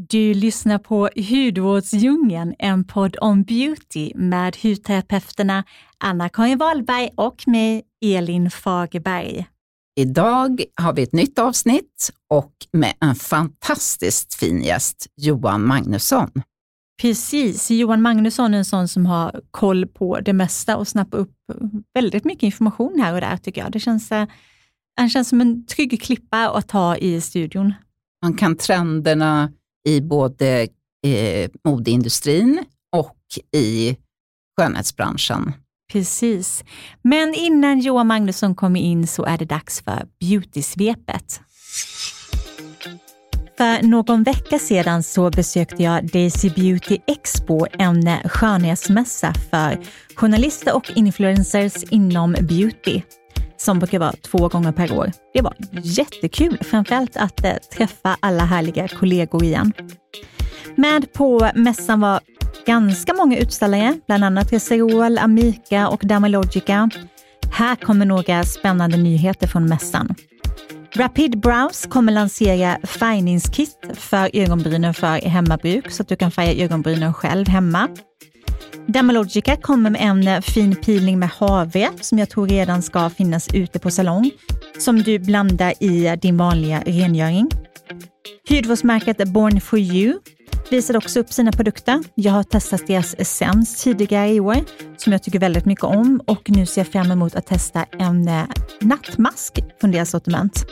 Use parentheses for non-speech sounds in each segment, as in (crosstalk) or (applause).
Du lyssnar på Hudvårdsdjungeln, en podd om beauty med hudterapeuterna Anna-Karin Wahlberg och mig, Elin Fagerberg. Idag har vi ett nytt avsnitt och med en fantastiskt fin gäst, Johan Magnusson. Precis, Johan Magnusson är en sån som har koll på det mesta och snappar upp väldigt mycket information här och där tycker jag. Det känns, eh, han känns som en trygg klippa att ta i studion. Han kan trenderna i både eh, modeindustrin och i skönhetsbranschen. Precis. Men innan Johan Magnusson kommer in så är det dags för Beautysvepet. För någon vecka sedan så besökte jag Daisy Beauty Expo, en skönhetsmässa för journalister och influencers inom beauty som brukar vara två gånger per år. Det var jättekul, framförallt att eh, träffa alla härliga kollegor igen. Med på mässan var ganska många utställare, bland annat Reserol, Amica och Dermalogica. Här kommer några spännande nyheter från mässan. Rapid Brows kommer lansera färgningskit för ögonbrynen för hemmabruk så att du kan färga ögonbrynen själv hemma. Dermalogica kommer med en eh, fin peeling med havre som jag tror redan ska finnas ute på salong, som du blandar i eh, din vanliga rengöring. Hudvårdsmärket Born for you visade också upp sina produkter. Jag har testat deras essens tidigare i år, som jag tycker väldigt mycket om och nu ser jag fram emot att testa en eh, nattmask från deras sortiment.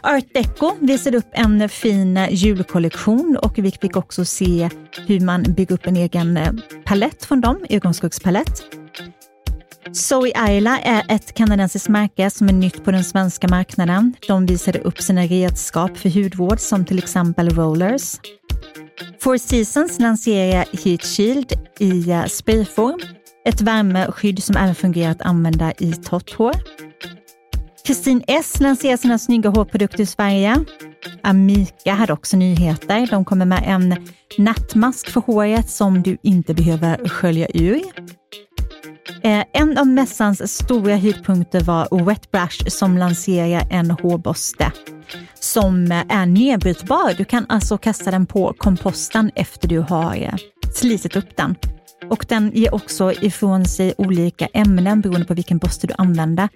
Art Deco visade upp en fin eh, julkollektion och vi fick också se hur man bygger upp en egen eh, palett från dem, ögonskuggspalett. Zoe Ayla är ett kanadensiskt märke som är nytt på den svenska marknaden. De visade upp sina redskap för hudvård som till exempel rollers. Four Seasons lanserar Heat Shield i eh, sprayform, ett värmeskydd som även fungerar att använda i torrt hår. Kristin S lanserar sina snygga hårprodukter i Sverige. Amika hade också nyheter. De kommer med en nattmask för håret som du inte behöver skölja ur. Eh, en av mässans stora höjdpunkter var Wet Brush som lanserar en hårborste som är nedbrytbar. Du kan alltså kasta den på komposten efter du har eh, slitit upp den. Och den ger också ifrån sig olika ämnen beroende på vilken borste du använder.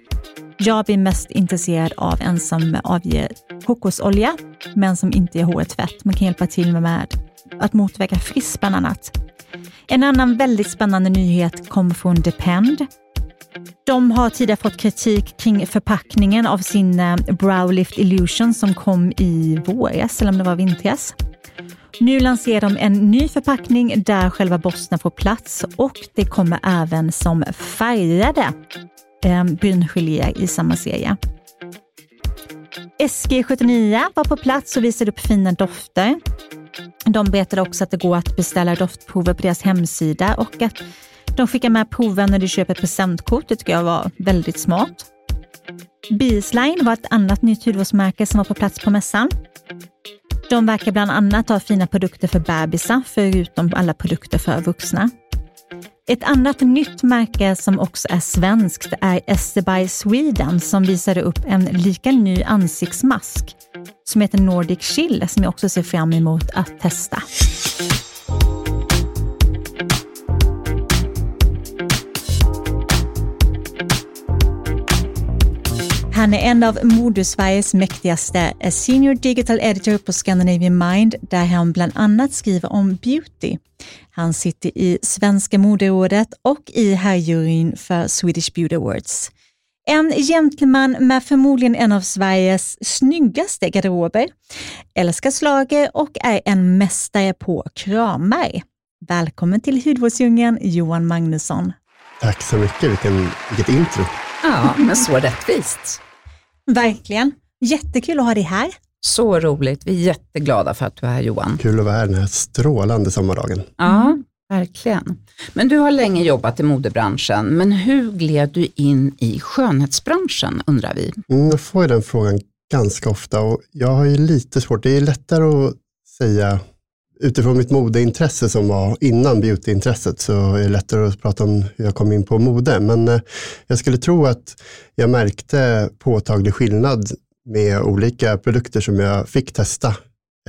Jag blir mest intresserad av en som avger kokosolja, men som inte ger håret fett. Man kan hjälpa till med att motverka friss bland annat. En annan väldigt spännande nyhet kom från Depend. De har tidigare fått kritik kring förpackningen av sin eh, Browlift Illusion som kom i våras, eller om det var vintras. Nu lanserar de en ny förpackning där själva borsten får plats och det kommer även som färgade eh, bryngeléer i samma serie. SG79 var på plats och visade upp fina dofter. De berättade också att det går att beställa doftprover på deras hemsida och att de skickar med proven när du köper ett presentkort. Det tycker jag var väldigt smart. Beesline var ett annat nytt hudvårdsmärke som var på plats på mässan. De verkar bland annat ha fina produkter för bebisar, förutom alla produkter för vuxna. Ett annat nytt märke som också är svenskt är Esterbay Sweden som visade upp en lika ny ansiktsmask som heter Nordic Chill som jag också ser fram emot att testa. Han är en av Modesveriges mäktigaste Senior Digital Editor på Scandinavian Mind, där han bland annat skriver om beauty. Han sitter i Svenska moderådet och i herrjuryn för Swedish Beauty Awards. En gentleman med förmodligen en av Sveriges snyggaste garderober, älskar slager och är en mästare på kramar. Välkommen till Hudvårdsdjungeln, Johan Magnusson. Tack så mycket, Vilken, vilket intro. Ja, men så rättvist. Verkligen. Jättekul att ha dig här. Så roligt. Vi är jätteglada för att du är här Johan. Kul att vara här den här strålande sommardagen. Ja, verkligen. Men du har länge jobbat i modebranschen, men hur gled du in i skönhetsbranschen undrar vi? Mm, jag får den frågan ganska ofta och jag har ju lite svårt, det är lättare att säga utifrån mitt modeintresse som var innan beautyintresset så är det lättare att prata om hur jag kom in på mode. Men eh, jag skulle tro att jag märkte påtaglig skillnad med olika produkter som jag fick testa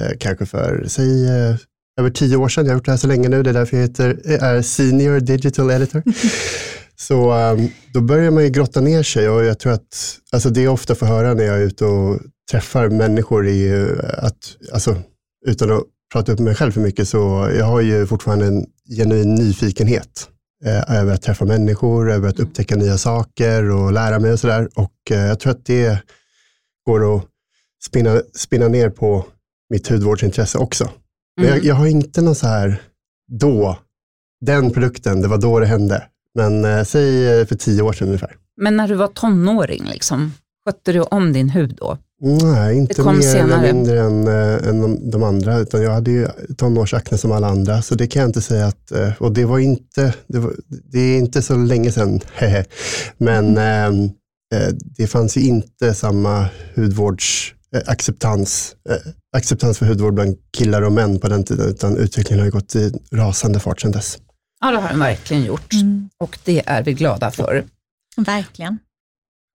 eh, kanske för, säg, eh, över tio år sedan. Jag har gjort det här så länge nu, det är därför jag heter, är senior digital editor. (laughs) så då börjar man ju grotta ner sig och jag tror att, alltså det är ofta får höra när jag är ute och träffar människor i att, alltså utan att prata upp mig själv för mycket, så jag har ju fortfarande en genuin nyfikenhet eh, över att träffa människor, över att mm. upptäcka nya saker och lära mig och sådär. Och eh, jag tror att det går att spinna, spinna ner på mitt hudvårdsintresse också. Men mm. jag, jag, har inte någon så här, då, den produkten, det var då det hände. Men eh, säg eh, för tio år sedan ungefär. Men när du var tonåring, liksom, skötte du om din hud då? Nej, inte mer senare. eller mindre än, äh, än de, andra, utan jag hade ju tonårsakne som alla andra, så det kan jag inte säga att, äh, och det var inte, det, var, det är inte så länge sedan, (laughs) men äh, det fanns ju inte samma hudvårdsacceptans, acceptans för hudvård bland killar och män på den tiden, utan utvecklingen har ju gått i rasande fart sedan dess. Ja, det har den verkligen gjort mm. och det är vi glada för. Verkligen.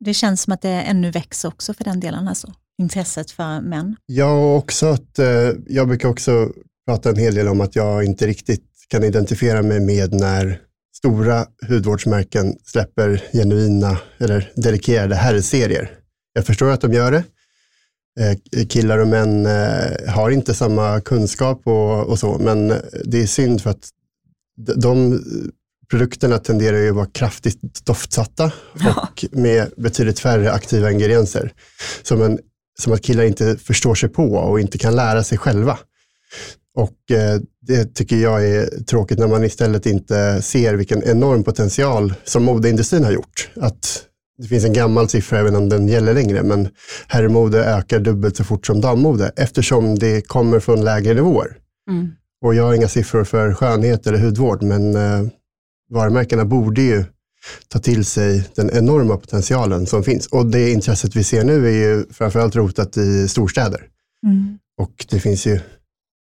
Det känns som att det ännu växer också för den delen, alltså, intresset för män. Ja, också att eh, jag brukar också prata en hel del om att jag inte riktigt kan identifiera mig med när stora hudvårdsmärken släpper genuina eller dedikerade herrserier. Jag förstår att de gör det. Eh, killar och män eh, har inte samma kunskap och, och så, men det är synd för att de produkterna tenderar ju att vara kraftigt doftsatta och med betydligt färre aktiva ingredienser. Som, en, som att killar inte förstår sig på och inte kan lära sig själva. Och eh, det tycker jag är tråkigt när man istället inte ser vilken enorm potential som modeindustrin har gjort. Att det finns en gammal siffra, även om den gäller längre, men herrmode ökar dubbelt så fort som dammode eftersom det kommer från lägre nivåer. Mm. Och jag har inga siffror för skönhet eller hudvård, men eh, varumärkena borde ju ta till sig den enorma potentialen som finns. Och det intresset vi ser nu är ju framförallt rotat i storstäder. Mm. Och det finns ju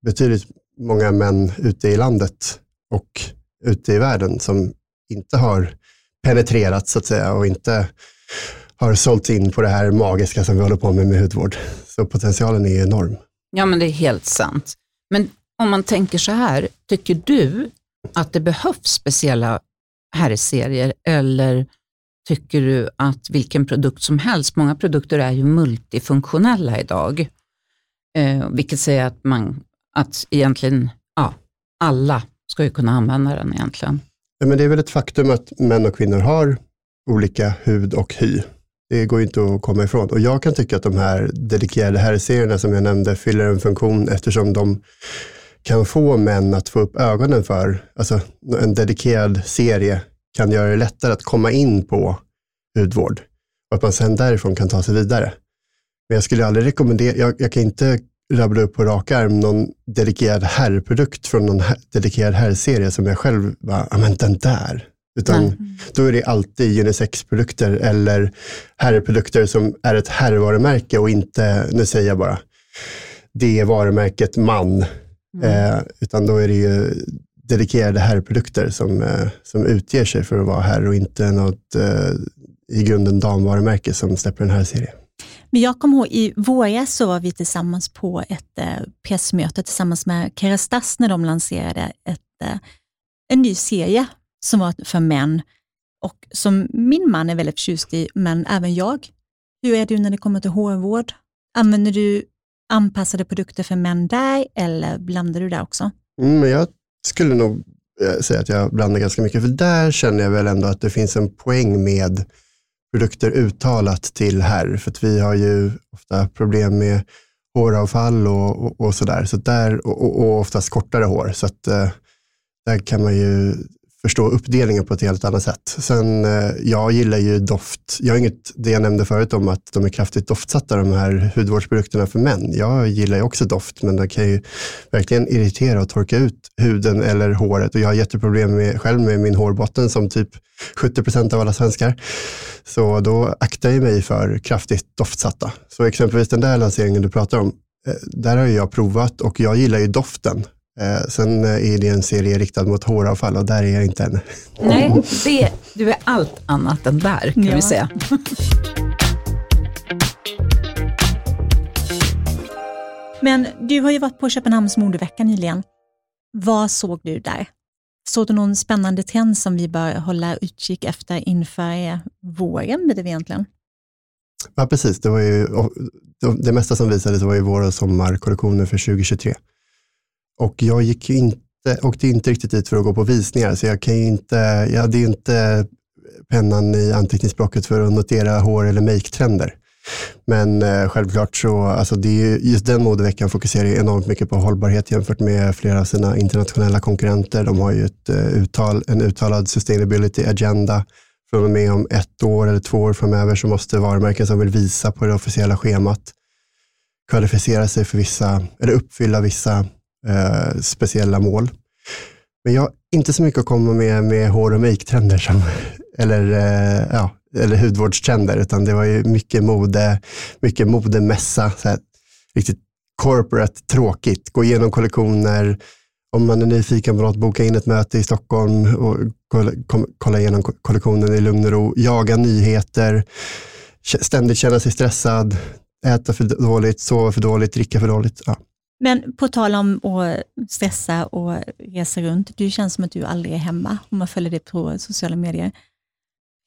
betydligt många män ute i landet och ute i världen som inte har penetrerat så att säga och inte har sålt in på det här magiska som vi håller på med med hudvård. Så potentialen är enorm. Ja, men det är helt sant. Men om man tänker så här, tycker du att det behövs speciella herrserier eller tycker du att vilken produkt som helst, många produkter är ju multifunktionella idag, eh, vilket säger att man, att egentligen, ja, alla ska ju kunna använda den egentligen. Ja, men det är väl ett faktum att män och kvinnor har olika hud och hy. Det går ju inte att komma ifrån. Och jag kan tycka att de här dedikerade herrserierna som jag nämnde fyller en funktion eftersom de kan få män att få upp ögonen för, alltså en dedikerad serie kan göra det lättare att komma in på hudvård och att man sen därifrån kan ta sig vidare. Men jag skulle aldrig rekommendera, jag, jag kan inte rabbla upp på rak arm någon dedikerad herrprodukt från någon her, dedikerad herrserie som jag själv bara, ja men den där. Utan mm. då är det alltid unisexprodukter eller herrprodukter som är ett herrvarumärke och inte, nu säger jag bara, det är varumärket man Mm. Eh, utan då är det ju dedikerade herrprodukter som, eh, som utger sig för att vara herr och inte något eh, i grunden damvarumärke som släpper en här serie. Men jag kommer ihåg i våras så var vi tillsammans på ett eh, pressmöte tillsammans med Kerastas när de lanserade ett, eh, en ny serie som var för män och som min man är väldigt förtjust i, men även jag. Hur är du när det kommer till hårvård? Använder du anpassade produkter för män där eller blandar du där också? Mm, jag skulle nog eh, säga att jag blandar ganska mycket, för där känner jag väl ändå att det finns en poäng med produkter uttalat till herr, för att vi har ju ofta problem med håravfall och, och, och sådär, så där, och, och oftast kortare hår, så att eh, där kan man ju förstå uppdelningen på ett helt annat sätt. Sen, eh, jag gillar ju doft. Jag har inget, det jag nämnde förut om att de är kraftigt doftsatta, de här hudvårdsprodukterna för män. Jag gillar ju också doft, men det kan ju verkligen irritera och torka ut huden eller håret. Och jag har jätteproblem med, själv med min hårbotten som typ 70 procent av alla svenskar. Så då aktar jag mig för kraftigt doftsatta. Så exempelvis den där lanseringen du pratar om, eh, där har jag provat och jag gillar ju doften. Eh, sen är det en serie riktad mot håravfall och där är jag inte än. Nej, det, du är allt annat än där kan ja. vi säga. Men du har ju varit på Köpenhamns modevecka nyligen. Vad såg du där? Såg du någon spännande trend som vi bör hålla utkik efter inför våren blir det egentligen? Ja, precis. Det, var ju, det mesta som visades var ju vår och sommarkollektioner för 2023. Och jag gick inte, åkte inte riktigt dit för att gå på visningar, så jag, kan inte, jag hade ju inte pennan i anteckningsblocket för att notera hår eller make-trender. Men eh, självklart så, alltså det är just den modeveckan fokuserar enormt mycket på hållbarhet jämfört med flera av sina internationella konkurrenter. De har ju ett, eh, uttal, en uttalad sustainability agenda. Från och med om ett år eller två år framöver så måste varumärken som vill visa på det officiella schemat kvalificera sig för vissa, eller uppfylla vissa eh, speciella mål. Men jag har inte så mycket att komma med med hår och make-trender, (laughs) eller, eh, ja, eller hudvårdstrender, utan det var ju mycket mode, mycket modemässa, så här, riktigt corporate, tråkigt. Gå igenom kollektioner, om man är nyfiken på något, boka in ett möte i Stockholm och kolla, kolla igenom kollektionen i lugn och ro, jaga nyheter, ständigt känna sig stressad, äta för dåligt, sova för dåligt, dricka för dåligt. Ja. Men på tal om att stressa och resa runt, du känns som att du aldrig är hemma om man följer dig på sociala medier.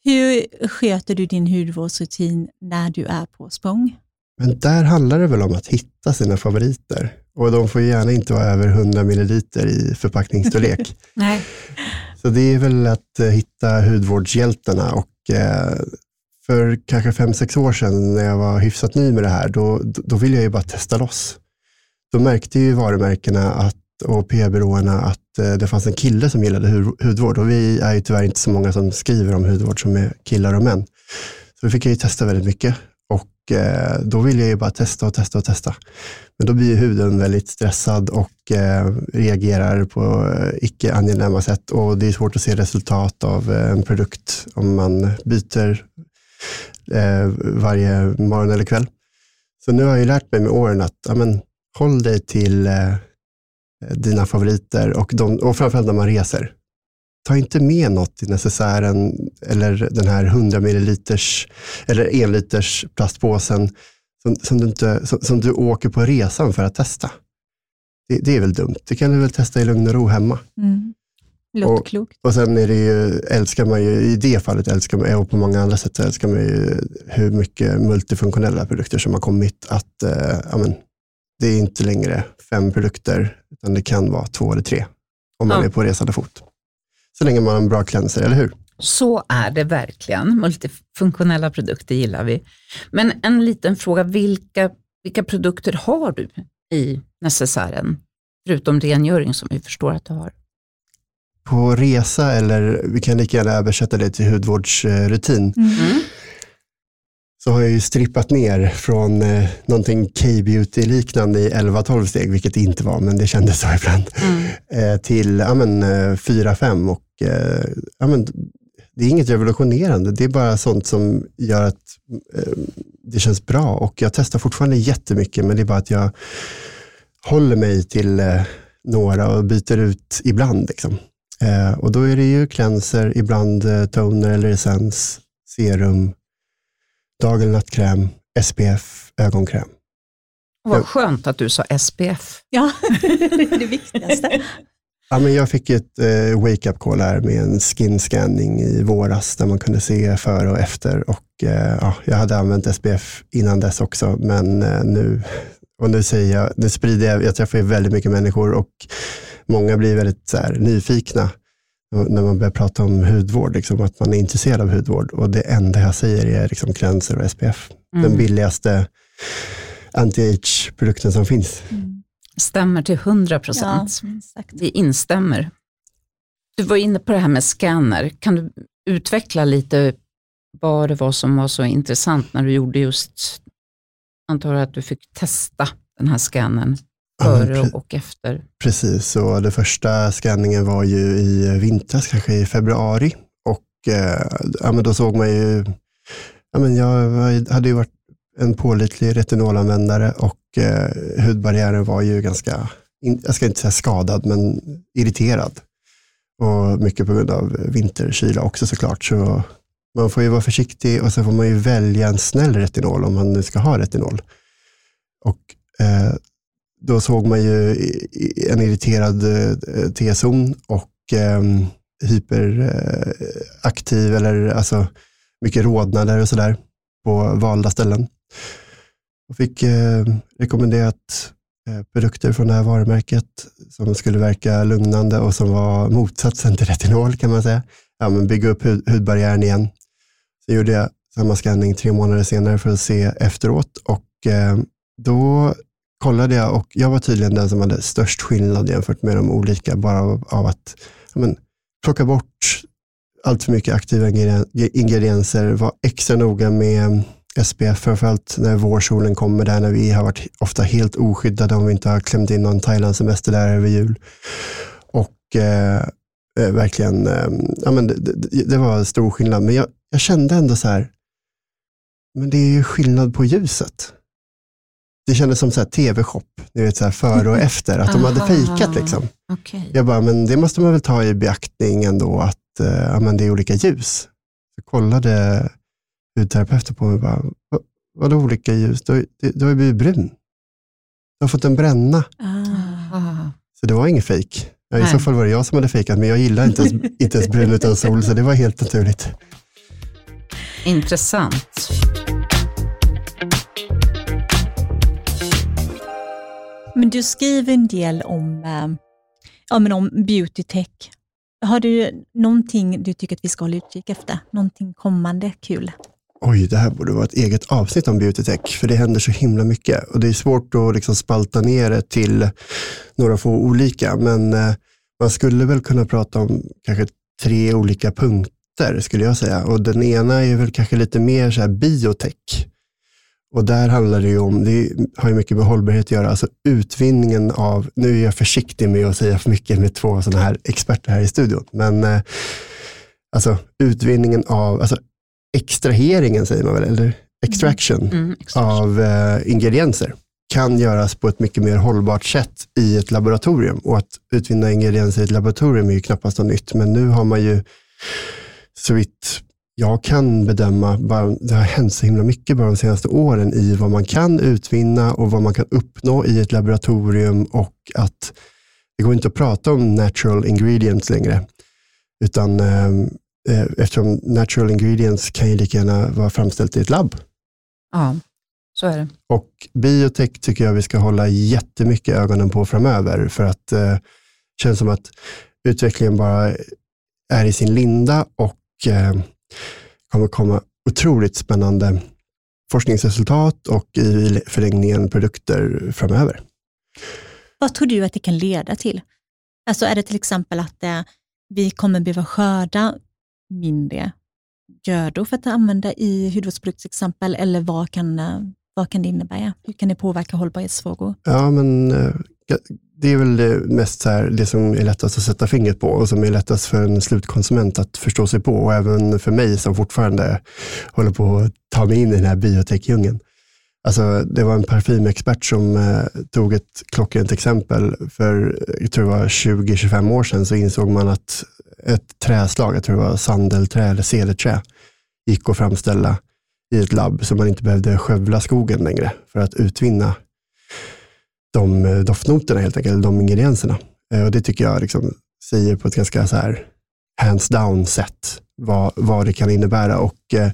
Hur sköter du din hudvårdsrutin när du är på språng? Men där handlar det väl om att hitta sina favoriter. Och de får gärna inte vara över 100 milliliter i förpackningsstorlek. (laughs) Nej. Så det är väl att eh, hitta hudvårdshjältarna och eh, för kanske fem sex år sedan när jag var hyfsat ny med det här, då, då ville jag ju bara testa loss. Då märkte ju varumärkena att, och PR-byråerna att eh, det fanns en kille som gillade hudvård och vi är ju tyvärr inte så många som skriver om hudvård som är killar och män. Så då fick jag ju testa väldigt mycket och eh, då ville jag ju bara testa och testa och testa. Men då blir huden väldigt stressad och eh, reagerar på eh, icke angenäma sätt och det är svårt att se resultat av eh, en produkt om man byter eh, varje morgon eller kväll. Så nu har jag lärt mig med åren att amen, håll dig till eh, dina favoriter och, de, och framförallt när man reser. Ta inte med något i necessären eller den här 100 milliliters eller en liters plastpåsen som, som, du inte, som, som, du åker på resan för att testa. Det, det, är väl dumt. Det kan du väl testa i lugn och ro hemma. Mm. Låter klokt. Och sen är det ju, älskar man ju, i det fallet älskar man, och på många andra sätt älskar man ju hur mycket multifunktionella produkter som har kommit att, äh, amen, det är inte längre fem produkter, utan det kan vara två eller tre om man ja. är på resande fot. Så länge man har en bra cleanser, eller hur? Så är det verkligen. Multifunktionella produkter gillar vi. Men en liten fråga, vilka, vilka produkter har du i necessären? Förutom rengöring som vi förstår att du har. På resa, eller vi kan lika gärna översätta det till hudvårdsrutin, mm så har jag ju strippat ner från eh, någonting K-beauty-liknande i 11-12 steg, vilket det inte var, men det kändes så ibland, mm. eh, till ja, men, 4-5. Eh, och, eh, ja, men, det är inget revolutionerande, det är bara sånt som gör att eh, det känns bra. Och jag testar fortfarande jättemycket, men det är bara att jag håller mig till eh, några och byter ut ibland. Liksom. och då är det ju cleanser, ibland toner eller essens, serum, dag eller nattkräm, SPF, ögonkräm. Vad skönt att du sa SPF. Ja, det (laughs) är det viktigaste. Ja, men jag fick ett eh, wake-up call här med en skin scanning i våras där man kunde se före och efter. Och, eh, ja, jag hade använt SPF innan dess också, men eh, nu, och nu säger jag, nu sprider jag, jag träffar ju väldigt mycket människor och många blir väldigt så här, nyfikna när man börjar prata om hudvård, liksom, att man är intresserad av hudvård. Och det enda jag säger är liksom cleanser och SPF. Mm. Den billigaste anti-age-produkten som finns. Mm. Stämmer till 100 procent. Ja, Vi instämmer. Du var inne på det här med scanner. Kan du utveckla lite vad det var som var så intressant när du gjorde just, antar att du fick testa den här scannern före och efter. Precis, och den första skanningen var ju i vintras, kanske i februari. Och eh, ja, men då såg man ju, ja, men jag hade ju varit en pålitlig retinolanvändare och eh, hudbarriären var ju ganska, jag ska inte säga skadad, men irriterad. Och mycket på grund av vinterkyla också såklart. Så man får ju vara försiktig och sen får man ju välja en snäll retinol om man nu ska ha retinol. Och eh, då såg man ju en irriterad eh, T-zon och ehm, eh, hyperaktiv eller alltså mycket rodnader och sådär på valda ställen. Jag fick eh, rekommenderat eh, produkter från det här varumärket som skulle verka lugnande och som var motsatsen till retinol kan man säga. Ja, men bygga upp hud, hudbarriären igen. Så gjorde jag samma scanning tre månader senare för att se efteråt och eh, då kollade jag och jag var tydligen den som hade störst skillnad jämfört med de olika, bara av, av att men, plocka bort allt för mycket aktiva ingredienser, vara extra noga med SPF, framförallt när vårsolen kommer där, när vi har varit ofta helt oskyddade om vi inte har klämt in någon Thailand-semester där över jul. Och eh, eh verkligen, eh, ja, men det, det, det, var stor skillnad. Men jag, jag kände ändå så här, men det är ju skillnad på ljuset. Det kändes som tv-shop, ni vet så här före och efter, att de hade fejkat. Liksom. Okay. Jag bara, men det måste man väl ta i beaktning ändå, att eh, ja, men det är olika ljus. Jag kollade hudterapeuten på mig och bara, vadå olika ljus? Du, du, du har ju blivit brun. Du har fått en bränna. Ah. Så det var inget fejk. Ja, I så fall var det jag som hade fejkat, men jag gillar inte ens, (laughs) inte ens brun utan sol, så det var helt naturligt. Intressant. Men du skriver en del om, eh, ja, men om beauty tech. Har du någonting du tycker att vi ska hålla utkik efter? Någonting kommande kul? Oj, det här borde vara ett eget avsnitt om beauty tech, för det händer så himla mycket. Och Det är svårt att liksom spalta ner det till några få olika, men eh, man skulle väl kunna prata om kanske tre olika punkter, skulle jag säga. Och Den ena är väl kanske lite mer så här biotech. Och där handlar det ju om, det har ju mycket med hållbarhet att göra, alltså utvinningen av, nu är jag försiktig med att säga för mycket med två sådana här experter här i studion, men eh, alltså utvinningen av, alltså extraheringen säger man väl, eller extraction, mm. Mm, av eh, ingredienser kan göras på ett mycket mer hållbart sätt i ett laboratorium. Och att utvinna ingredienser i ett laboratorium är ju knappast något nytt, men nu har man ju så vitt jag kan bedöma, det har hänt så himla mycket bara de senaste åren i vad man kan utvinna och vad man kan uppnå i ett laboratorium och att det går inte att prata om natural ingredients längre. Utan eh, eh eftersom natural ingredients kan ju lika gärna vara framställt i ett labb. Ja, så är det. Och biotech tycker jag vi ska hålla jättemycket ögonen på framöver för att eh, det känns som att utvecklingen bara är i sin linda och eh, kommer komma otroligt spännande forskningsresultat och i förlängningen produkter framöver. Vad tror du att det kan leda till? Alltså är det till exempel att eh, vi kommer behöva skörda mindre grödor för att använda i hudvårdsprodukter till exempel, eller vad kan, eh, vad kan det innebära? Hur kan det påverka hållbarhetsfrågor? Ja, men eh, det är väl det mest så här, det som är lättast att sätta fingret på och som är lättast för en slutkonsument att förstå sig på och även för mig som fortfarande håller på att ta mig in i den här biotech-djungeln. Alltså, det var en parfymexpert som eh, tog ett klockrent exempel. För eh, jag tror det var 20-25 år sedan så insåg man att ett träslag, jag tror det var sandelträ eller cederträ, gick att framställa i ett labb så man inte behövde skövla skogen längre för att utvinna de eh, doftnoterna helt enkelt, de ingredienserna. Eh, och det tycker jag liksom säger på ett ganska så här hands down sätt vad, vad det kan innebära. Och eh,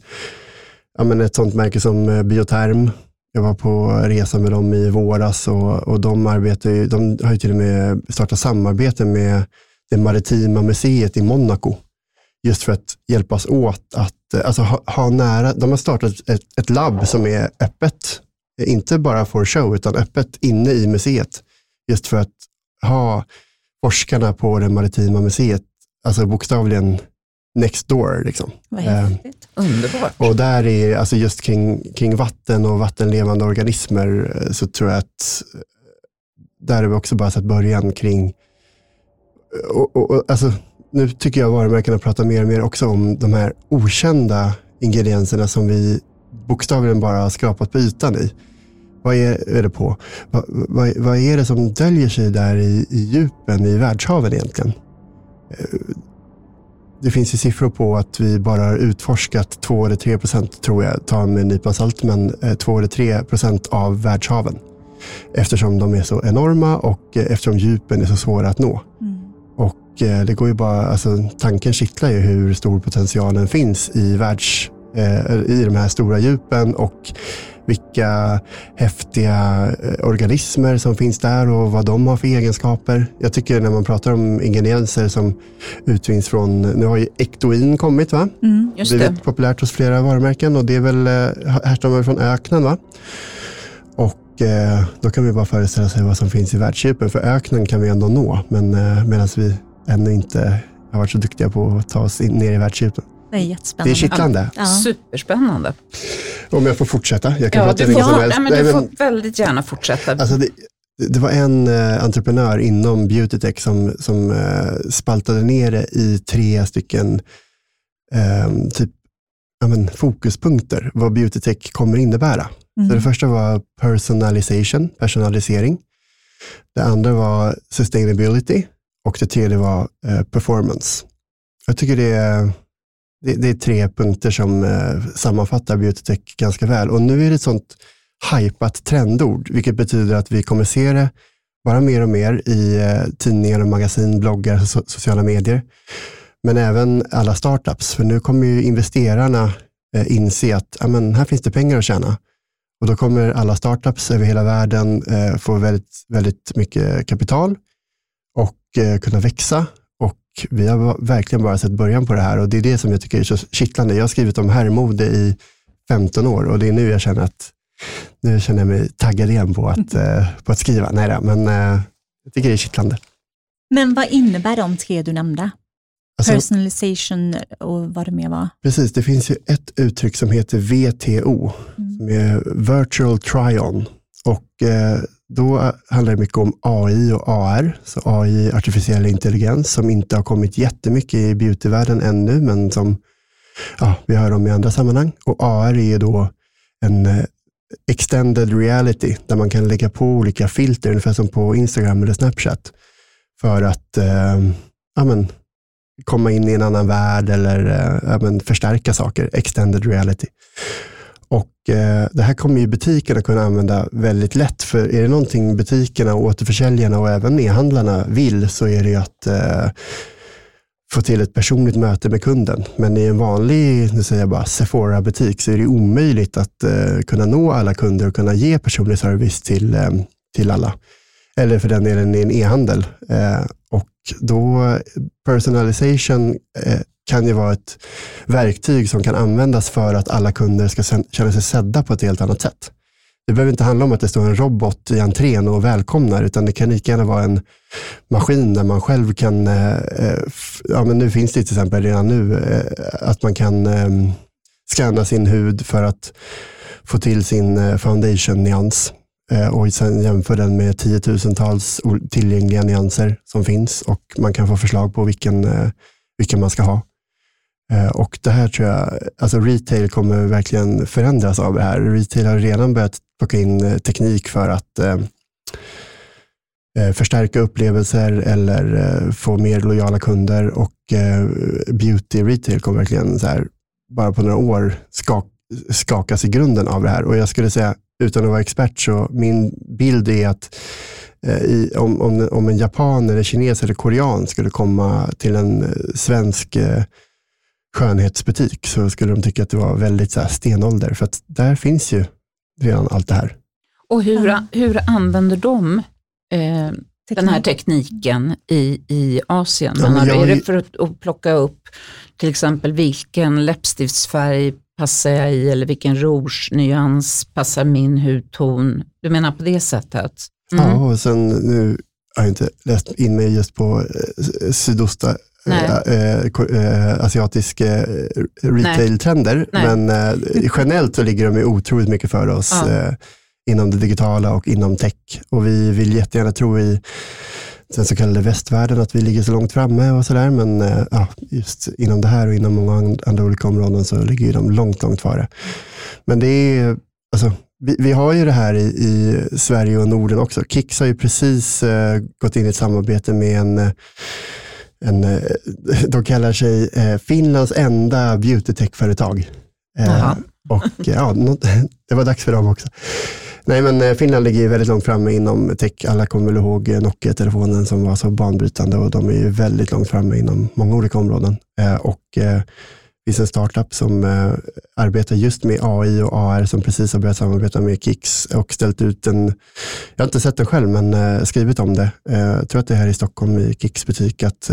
ja, men ett sånt märke som Bioterm, jag var på resa med dem i våras och, och de, arbetar de har ju till och med startat samarbete med det maritima museet i Monaco. Just för att hjälpas åt att alltså, ha, ha nära, de har startat ett, ett labb som är öppet inte bara for show, utan öppet inne i museet. Just för att ha forskarna på det maritima museet, alltså bokstavligen next door. Liksom. Eh, Underbart. Och där är, alltså just kring, kring vatten och vattenlevande organismer, eh, så tror jag att eh, där har vi också bara sett början kring, eh, och, och, och, alltså, nu tycker jag varumärkena pratar mer och mer också om de här okända ingredienserna som vi bokstavligen bara skrapat på ytan i. Vad är, är det på? Vad, vad, vad, är det som döljer sig där i, i djupen i världshaven egentligen? Eh, det finns ju siffror på att vi bara har utforskat 2 eller 3 procent, tror jag, ta med en nypa salt, men eh, 2 eller 3 procent av världshaven. eftersom de är så enorma och eh, eftersom djupen är så svåra att nå. Mm. Och eh, det går ju bara, alltså, tanken kittlar ju hur stor potentialen finns i, världs, eh, i de här stora djupen och vilka häftiga eh, organismer som finns där och vad de har för egenskaper. Jag tycker när man pratar om ingredienser som utvinns från, nu har ju ektoin kommit va? Mm. Just blivit det. populärt hos flera varumärken och det är väl härstammar från öknen va? Och då kan vi bara föreställa sig vad som finns i världsdjupen för öknen kan vi ändå nå men eh, medan vi ännu inte har varit så duktiga på att ta oss in, ner i världsdjupen. Det är Det jättespännande. är kittlande. Ja. Superspännande. Om jag får fortsätta. Jag kan Ja, prata du får, mycket som helst. nej, men du får väldigt gärna fortsätta. Alltså det, det var en eh, entreprenör inom Beautytech som, som eh, spaltade ner det i tre stycken eh, typ, ja, men, fokuspunkter, vad Beautytech kommer innebära. Mm. Så det första var personalization, personalisering. Det andra var sustainability och det tredje var eh, performance. Jag tycker det är, det, det är tre punkter som eh, sammanfattar Beautytech ganska väl. Och nu är det ett sånt hypat trendord, vilket betyder att vi kommer se det bara mer och mer i eh, tidningar och magasin, bloggar, so sociala medier. Men även alla startups, för nu kommer ju investerarna eh, inse att ja, men här finns det pengar att tjäna. Och då kommer alla startups över hela världen eh, få väldigt, väldigt mycket kapital och eh, kunna växa. Och vi har verkligen bara sett början på det här och det är det som jag tycker är så kittlande. Jag har skrivit om herrmode i 15 år och det är nu jag känner att nu känner jag mig taggad igen på att, eh, på att skriva. Nej men eh, jag tycker det är kittlande. Men vad innebär de tre du nämnde? Alltså, Personalization och vad det mer var? Precis, det finns ju ett uttryck som heter VTO, Mm. som är Virtual Try-On. Och eh, då handlar det mycket om AI och AR, så AI, artificiell intelligens, som inte har kommit jättemycket i beautyvärlden ännu, men som ja, vi hör om i andra sammanhang. Och AR är ju då en eh, extended reality, där man kan lägga på olika filter, ungefär som på Instagram eller Snapchat, för att eh, ja, men, komma in i en annan värld eller eh, även förstärka saker, extended reality. Och eh, Det här kommer ju butikerna kunna använda väldigt lätt, för är det någonting butikerna, återförsäljarna och även e-handlarna vill så är det ju att eh, få till ett personligt möte med kunden. Men i en vanlig, nu säger jag bara Sephora-butik, så är det omöjligt att eh, kunna nå alla kunder och kunna ge personlig service till, eh, till alla. Eller för den delen i en e-handel. Eh, och då personalization eh, kan ju vara ett verktyg som kan användas för att alla kunder ska känna sig sedda på ett helt annat sätt. Det behöver inte handla om att det står en robot i entrén och välkomnar, utan det kan lika gärna vara en maskin där man själv kan, eh, eh, ja men nu finns det till exempel redan nu, att man kan ehm, scanna sin hud för att få till sin foundation-nyans Eh, och sen jämför den med tiotusentals tillgängliga nyanser som finns och man kan få förslag på vilken, eh, vilken man ska ha. Eh, och det här tror jag, alltså retail kommer verkligen förändras av det här. Retail har redan börjat plocka in teknik för att eh, förstärka upplevelser eller eh, få mer lojala kunder och eh, beauty retail kommer verkligen så här, bara på några år skak, skakas i grunden av det här. Och jag skulle säga, utan att vara expert, så min bild är att eh, i, om, om, om en japan, eller kines eller korean skulle komma till en eh, svensk eh, skönhetsbutik så skulle de tycka att det var väldigt så här, stenålder. För att där finns ju redan allt det här. Och hur, hur använder de eh, den här tekniken i, i Asien? Ja, jag är det för att, att plocka upp till exempel vilken läppstiftsfärg passar jag i eller vilken rouge-nyans passar min hudton? Du menar på det sättet? Mm. Ja, och sen nu har jag inte läst in mig just på eh, sydosta eh, eh, eh, asiatiska eh, retail-trender, men eh, generellt så ligger de otroligt mycket före oss Ja. inom det digitala och inom tech. Och vi vill jättegärna tro i den så kallade västvärlden att vi ligger så långt framme och sådär, men eh, ja, just inom det här och inom många and- andra olika områden så ligger de långt, långt före. Men det är, alltså, vi, vi har ju det här i, i Sverige och Norden också. Kicks har ju precis eh, gått in i ett samarbete med en, eh, en eh, (laughs) de kallar sig Finlands enda beautytech-företag. Eh, och ja, (laughs) det var dags för dem också. Nej, men eh, Finland ligger väldigt långt framme inom tech. Alla kommer väl ihåg eh, Nokia-telefonen som var så banbrytande och de är ju väldigt långt framme inom många olika områden. Eh, och det finns en startup som arbetar just med AI och AR som precis har börjat samarbeta med Kicks och ställt ut en, jag har inte sett den själv, men skrivit om det. Jag tror att det är här i Stockholm i Kicks butik, att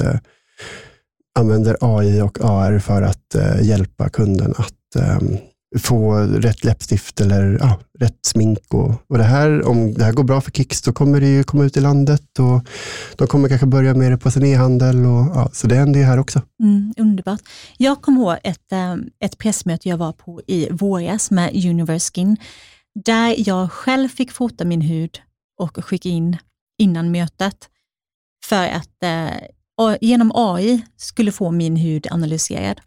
använder AI och AR för att hjälpa kunden att ehm, få rätt läppstift eller ja, rätt smink. Och, och det här, om det här går bra för Kicks, då kommer det ju komma ut i landet och de kommer kanske börja med det på sin e-handel. Och, ja, så det händer ju här också. Mm, underbart. Jag kommer ihåg ett, eh, ett pressmöte jag var på i våras med Universe Skin, där jag själv fick fota min hud och skicka in innan mötet för att eh, genom AI skulle få min hud analyserad.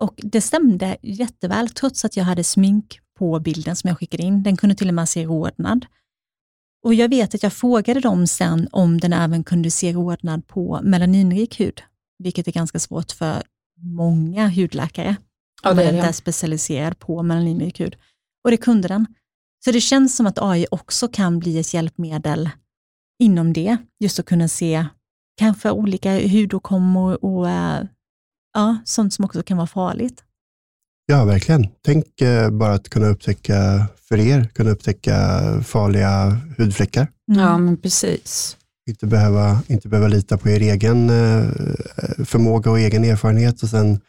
Och det stämde jätteväl, trots att jag hade smink på bilden som jag skickade in. Den kunde till och med se rodnad. Och jag vet att jag frågade dem sen om den även kunde se rodnad på melaninrik hud, vilket är ganska svårt för många hudläkare. Ja, det är inte är specialiserad på melaninrik hud. Och det kunde den. Så det känns som att AI också kan bli ett hjälpmedel inom det, just att kunna se kanske olika hudåkommor och eh, ja, sånt som också kan vara farligt. Ja, verkligen. Tänk eh, bara att kunna upptäcka, för er, kunna upptäcka farliga hudfläckar. Mm. Ja, men precis. Inte behöva, inte behöva lita på er egen eh, förmåga och egen erfarenhet och sen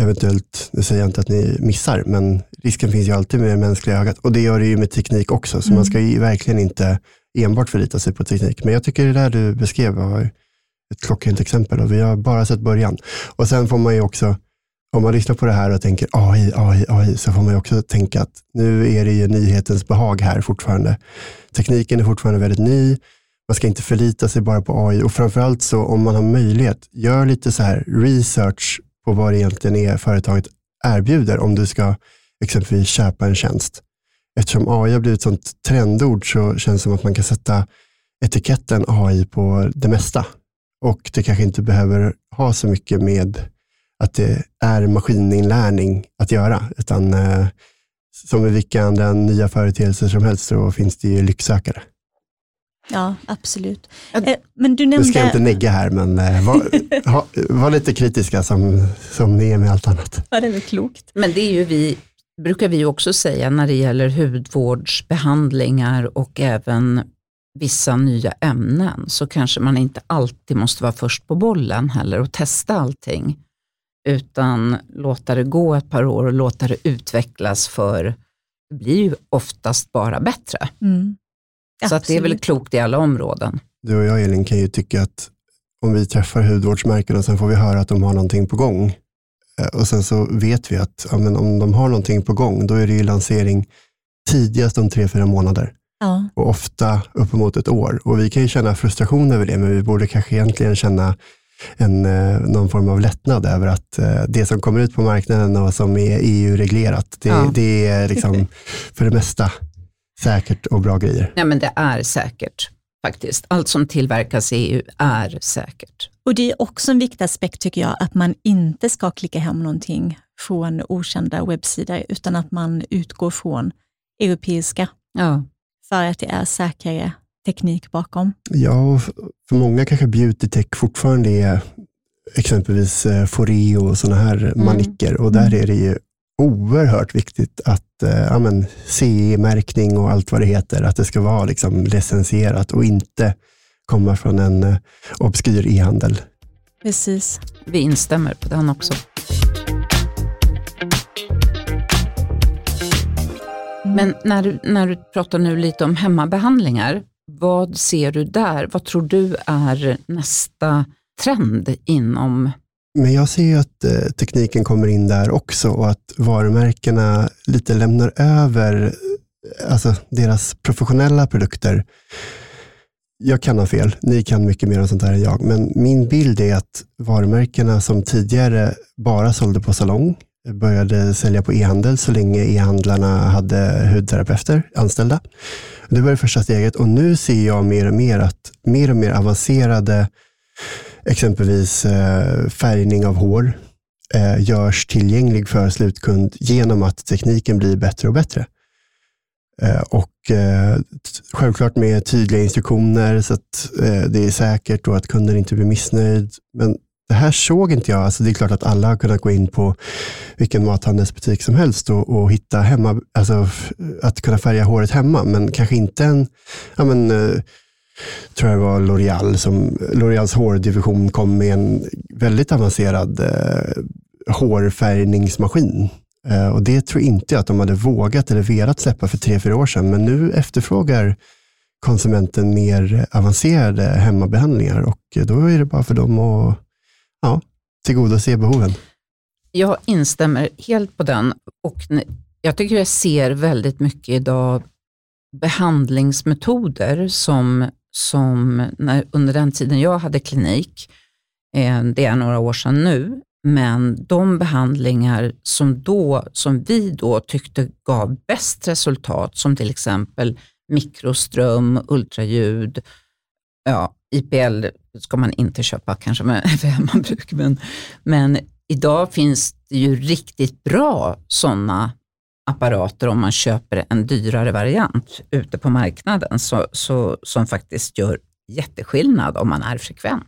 eventuellt, nu säger jag inte att ni missar, men risken finns ju alltid med det mänskliga ögat och det gör det ju med teknik också, så mm. man ska ju verkligen inte enbart förlita sig på teknik. Men jag tycker det där du beskrev var ett klockrent exempel och vi har bara sett början. Och sen får man ju också, om man lyssnar på det här och tänker AI, AI, AI, så får man ju också tänka att nu är det ju nyhetens behag här fortfarande. Tekniken är fortfarande väldigt ny. Man ska inte förlita sig bara på AI och framförallt så om man har möjlighet, gör lite så här research på vad det egentligen är företaget erbjuder om du ska exempelvis köpa en tjänst. Eftersom AI har blivit ett sånt trendord så känns det som att man kan sätta etiketten AI på det mesta. Och det kanske inte behöver ha så mycket med att det är maskininlärning att göra, utan eh, som med vilka andra nya företeelser som helst så finns det ju lycksökare. Ja, absolut. Eh, men du nämnde... Nu ska jag inte negga här, men eh, var, ha, var, lite kritiska som, som ni är med allt annat. Ja, det är väl klokt. Men det är ju vi, brukar vi också säga när det gäller hudvårdsbehandlingar och även vissa nya ämnen så kanske man inte alltid måste vara först på bollen heller och testa allting. Utan låta det gå ett par år och låta det utvecklas för det blir ju oftast bara bättre. Mm. Så att det är väl klokt i alla områden. Du och jag Elin kan ju tycka att om vi träffar hudvårdsmärken och sen får vi höra att de har någonting på gång eh, och sen så vet vi att ja, om de har någonting på gång, då är det ju lansering tidigast om tre, fyra månader. Ja. Och ofta uppemot ett år. Och vi kan ju känna frustration över det, men vi borde kanske egentligen känna en, eh, någon form av lättnad över att eh, det som kommer ut på marknaden och som är EU-reglerat, det, ja. det är liksom (laughs) för det mesta säkert och bra grejer. Nej, men det är säkert faktiskt. Allt som tillverkas i EU är säkert. Och Det är också en viktig aspekt tycker jag, att man inte ska klicka hem någonting från okända webbsidor, utan att man utgår från europeiska ja för att det är säkrare teknik bakom? Ja, för många kanske beauty tech fortfarande är exempelvis eh, Foreo och sådana här mm. manicker och där mm. är det ju oerhört viktigt att eh, ja, CE-märkning och allt vad det heter, att det ska vara liksom licensierat och inte komma från en eh, obskyr e-handel. Precis. Vi instämmer på den också. Men när du, när du pratar nu lite om hemmabehandlingar, vad ser du där? Vad tror du är nästa trend inom men jag ser ju att eh, tekniken kommer in där också och att varumärkena lite lämnar över alltså deras professionella produkter. Jag kan ha fel, ni kan mycket mer om sånt här än jag, men min bild är att varumärkena som tidigare bara sålde på salong, började sälja på e-handel så länge e-handlarna hade hudterapeuter anställda. Det var det första steget och nu ser jag mer och mer att mer och mer avancerade, exempelvis eh, färgning av hår, eh, görs tillgänglig för slutkund genom att tekniken blir bättre och bättre. Eh, och självklart med tydliga instruktioner så att det är säkert och att kunden inte blir missnöjd. Men det här såg inte jag. Alltså det är klart att alla har kunnat gå in på vilken mathandelsbutik som helst och, och hitta hemma, alltså att kunna färga håret hemma, men kanske inte en, ja men, eh, tror jag det var L'Oreal som, L'Oreals hårdivision kom med en väldigt avancerad eh, hårfärgningsmaskin Eh, och Det tror inte jag att de hade vågat eller velat släppa för tre, fyra år sedan. Men nu efterfrågar konsumenten mer avancerade hemmabehandlingar och då är det bara för dem att ja, tillgodose behoven. Jag instämmer helt på den och jag tycker jag ser väldigt mycket idag behandlingsmetoder som, som när, under den tiden jag hade klinik, eh, det är några år sedan nu, men de behandlingar som, då, som vi då tyckte gav bäst resultat, som till exempel mikroström, ultraljud, ja, IPL ska man inte köpa kanske med, (laughs) hemmabruk, men, men idag finns det ju riktigt bra sådana apparater om man köper en dyrare variant ute på marknaden så, så, som faktiskt gör jätteskillnad om man är frekvent.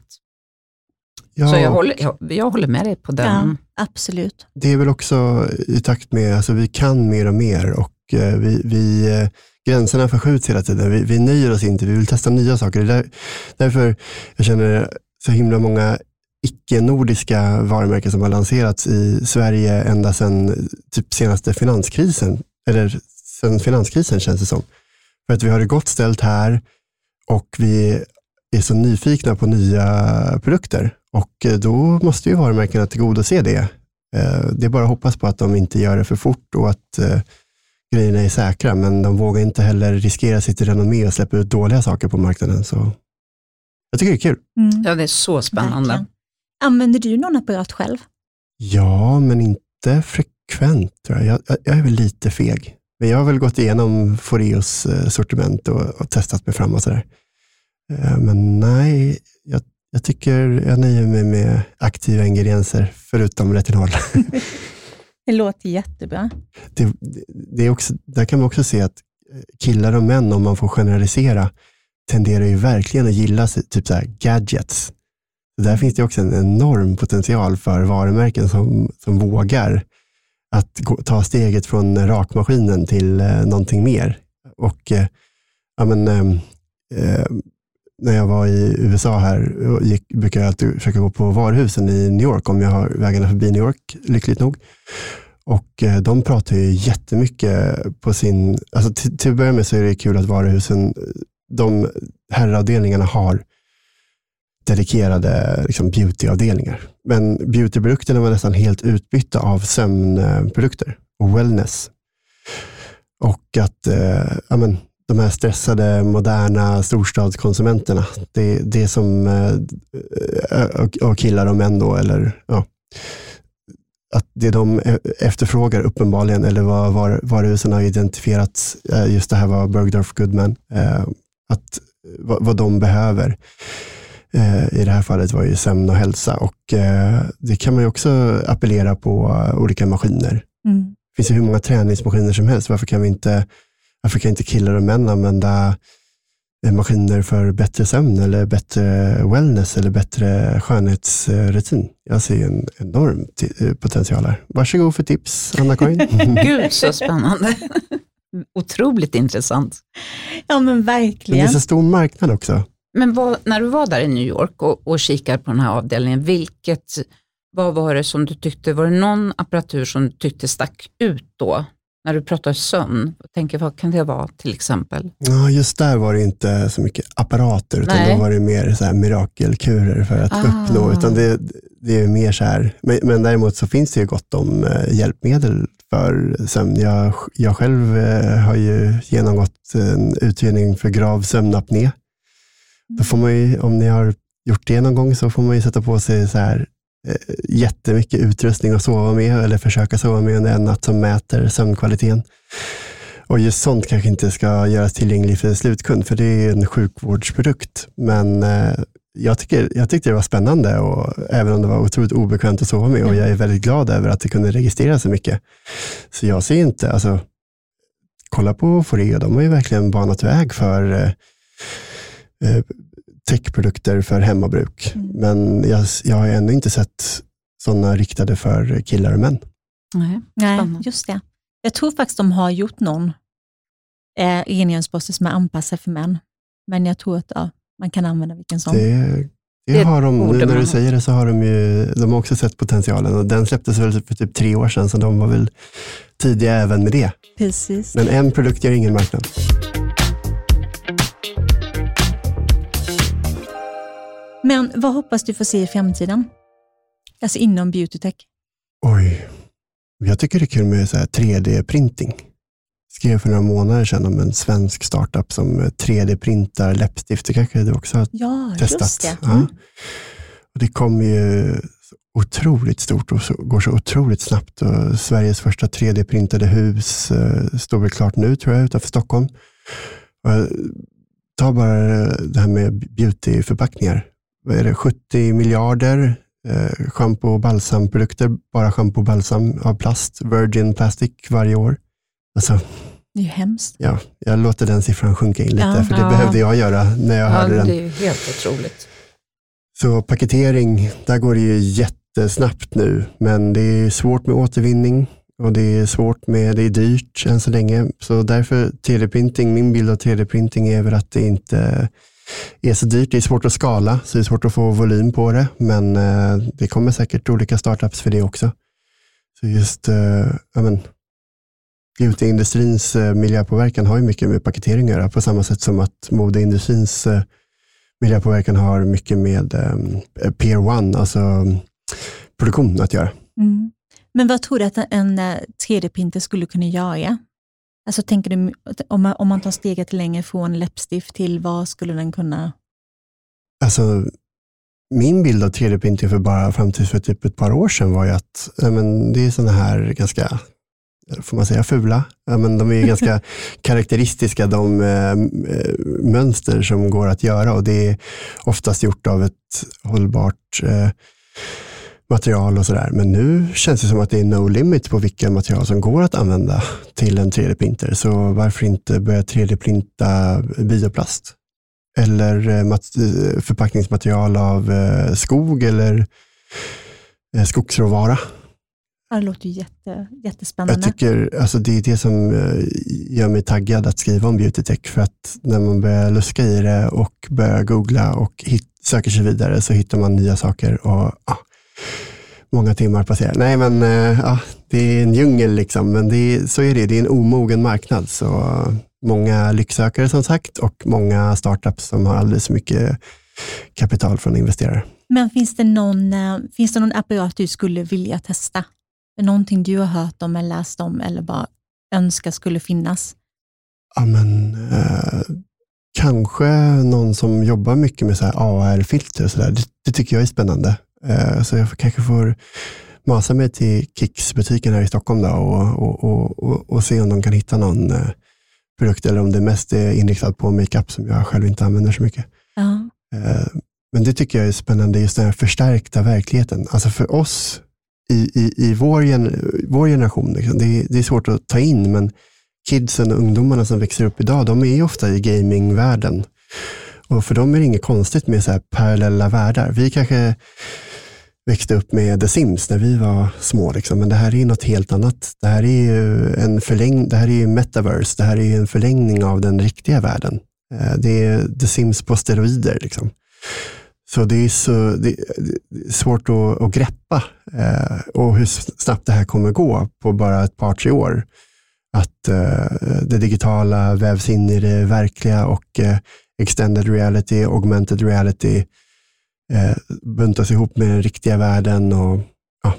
Ja, så jag håller, jag, jag, håller med dig på den. Ja, absolut. Det är väl också i takt med, alltså vi kan mer och mer och eh, vi, vi eh, gränserna förskjuts hela tiden. Vi, vi nöjer oss inte, vi vill testa nya saker. Det är där, därför jag känner så himla många icke-nordiska varumärken som har lanserats i Sverige ända sedan typ senaste finanskrisen. Eller sedan finanskrisen känns det som. För att vi har det gott ställt här och vi är så nyfikna på nya produkter. Och eh, då måste ju varumärkena tillgodose det. Eh, det är bara att hoppas på att de inte gör det för fort och att eh, grejerna är säkra, men de vågar inte heller riskera sitt renommé och släppa ut dåliga saker på marknaden. Så jag tycker det är kul. Mm. Ja, det är så spännande. Verkligen. Använder du någon apparat själv? Ja, men inte frekvent. Tror jag. Jag, jag är väl lite feg. Men jag har väl gått igenom Foreos sortiment och, och testat mig fram och sådär. Men nej, jag jag tycker jag nöjer mig med aktiva ingredienser, förutom retinol. (laughs) det låter jättebra. Det, det är också, där kan man också se att eh, killar och män, om man får generalisera, tenderar ju verkligen att gilla typ så gadgets. Där finns det också en enorm potential för varumärken som, som vågar att gå, ta steget från rakmaskinen till eh, någonting mer. Och eh, ja, men, ehm, eh, eh när jag var i USA här, gick, brukar jag alltid försöka gå på varuhusen i New York om jag har vägarna förbi New York, lyckligt nog. Och eh, de pratar ju jättemycket på sin... Alltså till, till att börja med så är det kul att varuhusen, de herravdelningarna har dedikerade liksom, beautyavdelningar. Men beautyprodukterna var nästan helt utbytta av sömnprodukter och wellness. Och att eh, ja, men, de här stressade, moderna storstadskonsumenterna. Det, det som, eh, och killar och män då, eller ja, att det de e, efterfrågar uppenbarligen, eller vad var, varuhusen har identifierat, eh, just det här var Bergdorf Goodman, eh, att vad, vad de behöver i det här fallet var ju sömn och hälsa och det kan man ju också appellera på olika maskiner. Mm. Det finns ju hur många träningsmaskiner som helst. Varför kan vi inte varför kan inte killar och män använda eh, maskiner för bättre sömn eller bättre wellness eller bättre skönhetsrutin. Jag ser en enorm eh, potential här. Varsågod för tips, Anna-Karin. (laughs) Gud så spännande. Otroligt intressant. Ja men verkligen. Men det är så stor marknad också. Men vad, när du var där i New York och, och kikade på den här avdelningen, vilket, vad var det som du tyckte, var det någon apparatur som du tyckte stack ut då? När du pratar sömn, tänker, vad kan det vara till exempel? Ja, just där var det inte så mycket apparater, utan Nej. då var det mer så här mirakelkurer för att ah. uppnå. Utan det, det är mer så här, men, men däremot så finns det ju gott om eh, hjälpmedel för sömn. Jag, jag själv eh, har ju genomgått en utredning för grav sömnapné. Då får man ju, om ni har gjort det någon gång så får man ju sätta på sig så här jättemycket utrustning att sova med eller försöka sova med under en natt som mäter sömnkvaliteten. Och just sånt kanske inte ska göras tillgängligt för en slutkund, för det är en sjukvårdsprodukt. Men eh, jag, tycker, jag tyckte det var spännande, och, även om det var otroligt obekvämt att sova med. Och jag är väldigt glad över att det kunde registrera så mycket. Så jag ser inte, alltså, kolla på Foreo, de har ju verkligen banat väg för eh, eh, techprodukter för hemmabruk. Mm. Men jag, jag har ännu inte sett sådana riktade för killar och män. Nej. Nej, Spännande. just det. Jag tror faktiskt de har gjort någon eh, rengöringsborste som är anpassad för män. Men jag tror att ja, man kan använda vilken som. Det, det, har de, nu när du säger det så har de ju de har också sett potentialen och den släpptes väl för typ tre år sedan så de var väl tidiga även med det. Precis. Men en produkt gör ingen marknad. Men vad hoppas du få se i framtiden? Alltså inom beautytech. Oj, jag tycker det är kul med så här 3D-printing. Skrev för några månader sedan om en svensk startup som 3D-printar läppstift. Det kanske du också har Ja, testat? just det. Ja. Mm. Och det kommer ju otroligt stort och går så otroligt snabbt. Och Sveriges första 3D-printade hus eh, står väl klart nu tror jag utanför Stockholm. Och, eh, ta bara det här med beautyförpackningar. Vad är det? 70 miljarder eh, shampoo och balsamprodukter, bara shampoo och balsam av plast, virgin plastic varje år. Alltså, Det är ju hemskt. ja, jag låter den siffran sjunka in lite, Ja. för det Ja. behövde jag göra när jag Ja, hörde den. det är ju helt otroligt. Så paketering, där går det ju jättesnabbt nu, men det är svårt med återvinning och det är svårt med, det är dyrt än så länge. Så därför 3D-printing, min bild av 3D-printing är väl att det inte är så dyrt. Det är svårt att skala, så det är svårt att få volym på det, men eh, det kommer säkert olika startups för det också. Så just, eh, ja eh, miljöpåverkan har ju mycket med paketering att göra, på samma sätt som att modeindustrins eh, miljöpåverkan har mycket med eh, peer one, alltså produktion att göra. Mm. Men vad tror du att en eh, 3D-printer skulle kunna göra? Alltså tänker du, om man, om man tar steget längre från läppstift till vad skulle den kunna... Alltså, min bild av 3D-printing för bara fram till för typ ett par år sedan var ju att men det är sådana här ganska, får man säga fula? Ja, men de är ju (laughs) ganska karaktäristiska, de eh, eh, mönster som går att göra och det är oftast gjort av ett hållbart eh, material och sådär. Men nu känns det som att det är no limit på vilka material som går att använda till en 3D-printer. Så varför inte börja 3D-printa bioplast? Eller eh, eh, förpackningsmaterial av eh, skog eller skogsråvara. Det låter ju jätte, Jag jättespännande. tycker alltså det är det som gör mig taggad att skriva om beautytech. För att när man börjar luska i det och börjar googla och hit, söker sig vidare så hittar man nya saker. och ah, Många timmar passerar. Nej, men eh, ja, det är en djungel liksom. Men det är, så är det. Det är en omogen marknad. Så många lycksökare som sagt och många startups som har alldeles för mycket kapital från investerare. Men finns det, någon, eh, finns det någon apparat du skulle vilja testa? Någonting du har hört om eller läst om eller bara önskar skulle finnas? Ja, men, eh, kanske någon som jobbar mycket med AR-filter. Det, det tycker jag är spännande. Eh, så jag kanske får masa mig till Kicks-butiken här i Stockholm då och, och, och, och, se om de kan hitta någon eh, produkt eller om det mest är inriktat på makeup som jag själv inte använder så mycket. Ja. Eh, Men det tycker jag är spännande, just den här förstärkta verkligheten. Alltså för oss i, i, i vår, vår generation, liksom, det, är, det är svårt att ta in, men kidsen och ungdomarna som växer upp idag, de är ofta i gamingvärlden. Och för dem är det inget konstigt med så här parallella världar. Vi kanske växte upp med The Sims när vi var små, liksom, men det här är ju något helt annat. Det här är ju en förläng, det här är ju metaverse, det här är ju en förlängning av den riktiga världen. Eh, det är The Sims på steroider. Liksom. Så det är, så, det det är svårt att, att greppa eh, och hur snabbt det här kommer gå på bara ett par, tre år. Att eh, det digitala vävs in i det verkliga och eh, extended reality, augmented reality eh, buntas ihop med den riktiga världen. Och, ja,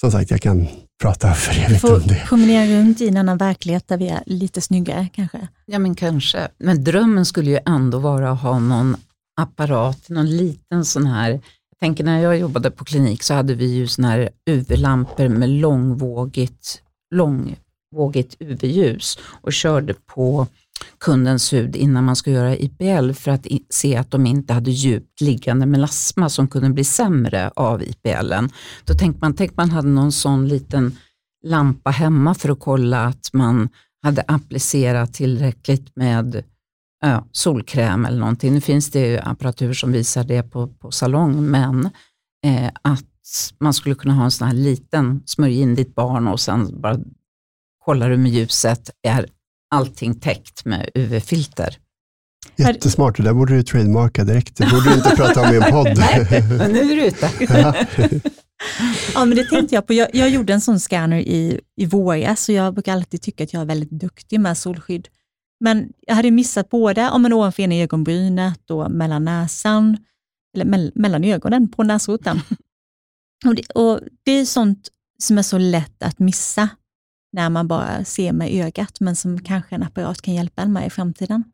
som sagt, jag kan prata för Vi evigt om får det. promenera runt i en annan verklighet där vi är lite snyggare kanske. Ja men kanske. Men drömmen skulle ju ändå vara att ha någon apparat, någon liten sån här. Jag tänker när jag jobbade på klinik så hade vi ju såna här UV-lampor med långvågigt, långvågigt UV-ljus och körde på kundens hud innan man skulle göra IPL för att se att de inte hade djupt liggande melasma som kunde bli sämre av IPLen. Då tänkte man, tänk man hade någon sån liten lampa hemma för att kolla att man hade applicerat tillräckligt med ja, solkräm eller någonting. Nu finns det ju apparatur som visar det på, på salong, men eh, att man skulle kunna ha en sån här liten, smörj in ditt barn och sen bara kollar du med ljuset, är allting täckt med UV-filter. Jättesmart, det där borde du trademarka direkt. Det borde du inte (laughs) prata om i en podd. Men nu är du ute. (laughs) ja, men det tänkte jag på. Jag, jag gjorde en sån scanner i, i våras, så jag brukar alltid tycka att jag är väldigt duktig med solskydd. Men jag hade missat både ja, men ovanför ena ögonbrynet och mellan näsan, eller me mellan ögonen på näsroten. (laughs) och, det, och det är sånt som är så lätt att missa när man bara ser med ögat, men som kanske en apparat kan hjälpa en med i framtiden.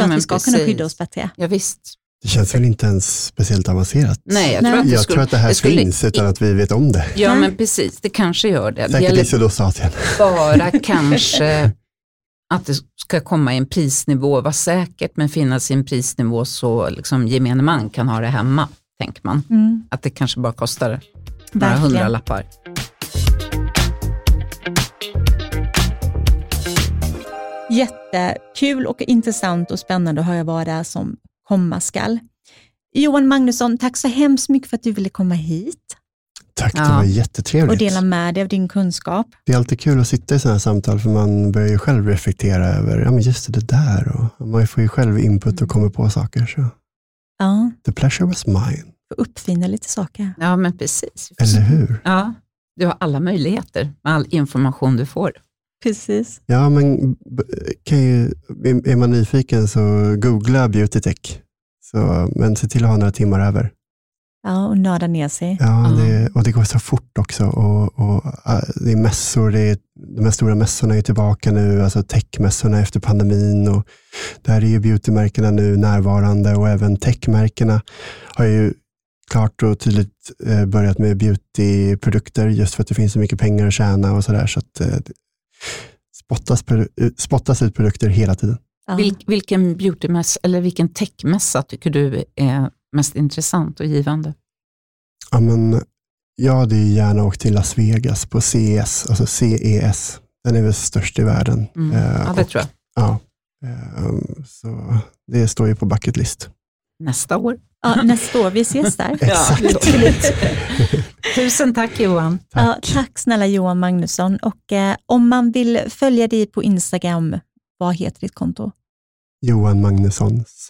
För ja, att vi ska precis. kunna skydda oss bättre. Ja, visst. Det känns väl inte ens speciellt avancerat? Nej, jag, tror, Att det, jag skulle, tror att det här det skulle, finns utan att vi vet om det. Ja, men precis. Det kanske gör det. Säkert isodosatien. Bara (laughs) kanske att det ska komma i en prisnivå, vara säkert men finnas i en prisnivå så liksom gemene man kan ha det hemma, tänker man. Mm. Att det kanske bara kostar några hundra lappar. Jättekul och intressant och spännande att höra vad det är som komma skall. Johan Magnusson, tack så hemskt mycket för att du ville komma hit. Tack, ja. det var jättetrevligt. Och dela med dig av din kunskap. Det är alltid kul att sitta i sådana här samtal, för man börjar ju själv reflektera över, ja men just det, där. Och man får ju själv input och kommer på saker. Så. Ja. The pleasure was mine. Uppfinna lite saker. Ja, men precis. Eller hur? Ja, du har alla möjligheter med all information du får. Precis. Ja, men kan ju, är man nyfiken så googla beautytech. Så, men se till att ha några timmar över. Ja, och nörda ner sig. Ja, det, och det går så fort också. Och, och, det är mässor, det är, de här stora mässorna är tillbaka nu, alltså techmässorna efter pandemin. Och där är ju beautymärkena nu närvarande och även techmärkena har ju klart och tydligt eh, börjat med beautyprodukter just för att det finns så mycket pengar att tjäna och sådär. Så att eh, spottas, spottas ut produkter hela tiden. Vil, vilken beautymässa eller vilken techmässa tycker du är mest intressant och givande? Ja, men, jag hade gärna åkt till Las Vegas på CES, alltså CES. Den är väl störst i världen. Mm. Eh, ja, det och, tror jag. Ja, eh, så det står ju på bucket list. Nästa år. Ja, nästa år. Vi ses där. (laughs) Exakt. (laughs) Tusen tack Johan. Tack. Ja, tack snälla Johan Magnusson. Och, eh, om man vill följa dig på Instagram, vad heter ditt konto? Johan Magnussons,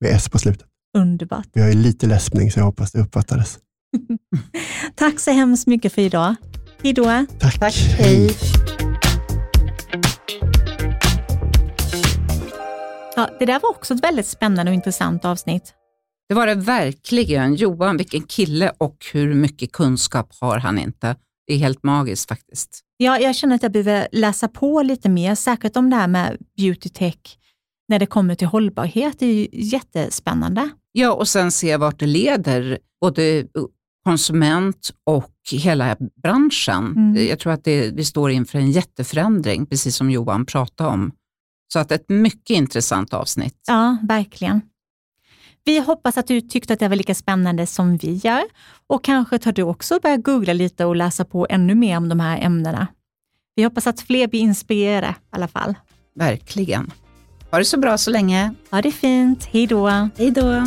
med S på slutet. Underbart. Jag är lite läspning så jag hoppas det uppfattades. (laughs) tack så hemskt mycket för idag. Hej då. Tack. tack. Hej. Ja, det där var också ett väldigt spännande och intressant avsnitt. Det var det verkligen. Johan, vilken kille och hur mycket kunskap har han inte? Det är helt magiskt faktiskt. Ja, jag känner att jag behöver läsa på lite mer, särskilt om det här med beauty tech när det kommer till hållbarhet. Det är ju jättespännande. Ja, och sen se vart det leder, både konsument och hela branschen. Mm. Jag tror att det, vi står inför en jätteförändring, precis som Johan pratade om. Så att ett mycket intressant avsnitt. Ja, verkligen. Vi hoppas att du tyckte att det var lika spännande som vi gör och kanske tar du också börja googla lite och läsa på ännu mer om de här ämnena. Vi hoppas att fler blir inspirerade i alla fall. Verkligen. Ha det så bra så länge. Ha det fint. Hej då. Hej då.